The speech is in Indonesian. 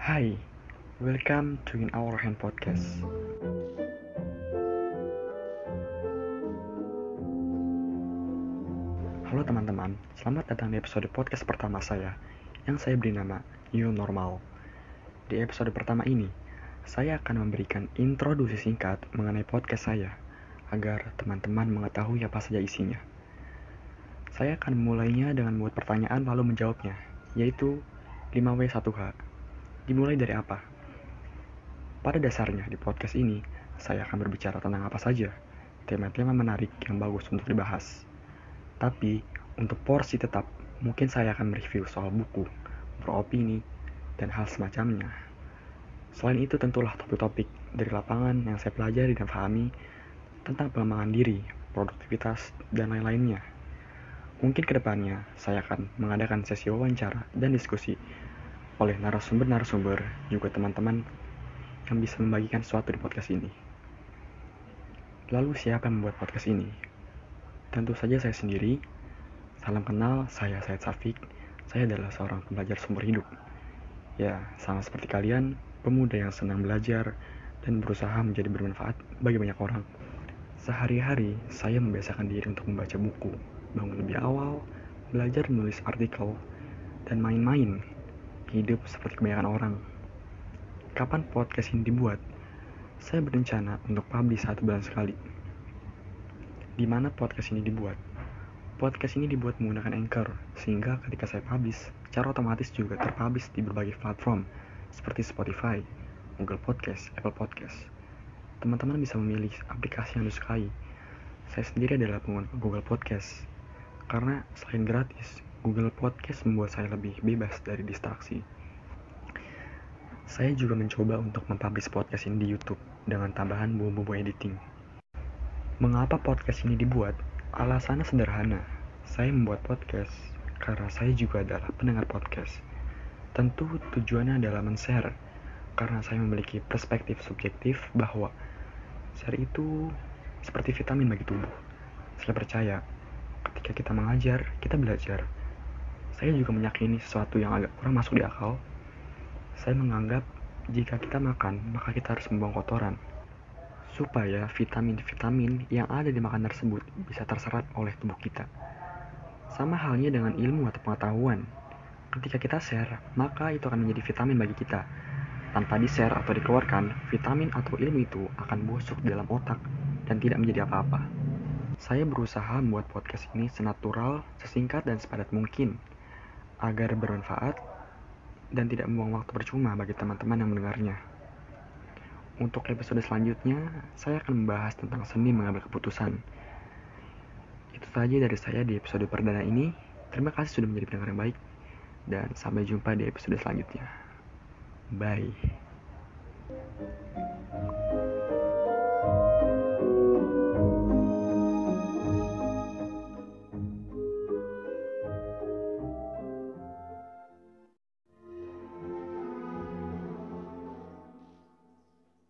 Hai, welcome to In Our Hand Podcast. Halo teman-teman, selamat datang di episode podcast pertama saya yang saya beri nama New Normal. Di episode pertama ini, saya akan memberikan introduksi singkat mengenai podcast saya agar teman-teman mengetahui apa saja isinya. Saya akan memulainya dengan membuat pertanyaan lalu menjawabnya, yaitu 5W1H. Dimulai dari apa? Pada dasarnya di podcast ini, saya akan berbicara tentang apa saja, tema-tema menarik yang bagus untuk dibahas. Tapi, untuk porsi tetap, mungkin saya akan mereview soal buku, beropini, dan hal semacamnya. Selain itu tentulah topik-topik dari lapangan yang saya pelajari dan pahami tentang pengembangan diri, produktivitas, dan lain-lainnya. Mungkin ke depannya saya akan mengadakan sesi wawancara dan diskusi oleh narasumber-narasumber juga teman-teman yang bisa membagikan sesuatu di podcast ini. Lalu siapa yang membuat podcast ini? Tentu saja saya sendiri. Salam kenal, saya Said Safik. Saya adalah seorang pembelajar sumber hidup. Ya, sama seperti kalian, pemuda yang senang belajar dan berusaha menjadi bermanfaat bagi banyak orang. Sehari-hari, saya membiasakan diri untuk membaca buku, bangun lebih awal, belajar menulis artikel, dan main-main. Hidup seperti kebanyakan orang. Kapan podcast ini dibuat? Saya berencana untuk publish satu bulan sekali di mana podcast ini dibuat. Podcast ini dibuat menggunakan Anchor, sehingga ketika saya publish, secara otomatis juga terpublish di berbagai platform, seperti Spotify, Google Podcast, Apple Podcast. Teman-teman bisa memilih aplikasi yang disukai. Saya sendiri adalah pengguna Google Podcast, karena selain gratis, Google Podcast membuat saya lebih bebas dari distraksi. Saya juga mencoba untuk mempublish podcast ini di YouTube dengan tambahan bumbu-bumbu editing. Mengapa podcast ini dibuat? Alasannya sederhana. Saya membuat podcast karena saya juga adalah pendengar podcast. Tentu tujuannya adalah men-share karena saya memiliki perspektif subjektif bahwa share itu seperti vitamin bagi tubuh. Saya percaya ketika kita mengajar, kita belajar. Saya juga meyakini sesuatu yang agak kurang masuk di akal. Saya menganggap jika kita makan, maka kita harus membuang kotoran supaya vitamin-vitamin yang ada di makanan tersebut bisa terserap oleh tubuh kita. Sama halnya dengan ilmu atau pengetahuan. Ketika kita share, maka itu akan menjadi vitamin bagi kita. Tanpa di-share atau dikeluarkan, vitamin atau ilmu itu akan busuk dalam otak dan tidak menjadi apa-apa. Saya berusaha membuat podcast ini senatural, sesingkat, dan sepadat mungkin agar bermanfaat dan tidak membuang waktu percuma bagi teman-teman yang mendengarnya. Untuk episode selanjutnya, saya akan membahas tentang seni mengambil keputusan. Itu saja dari saya di episode perdana ini. Terima kasih sudah menjadi pendengar yang baik, dan sampai jumpa di episode selanjutnya. Bye.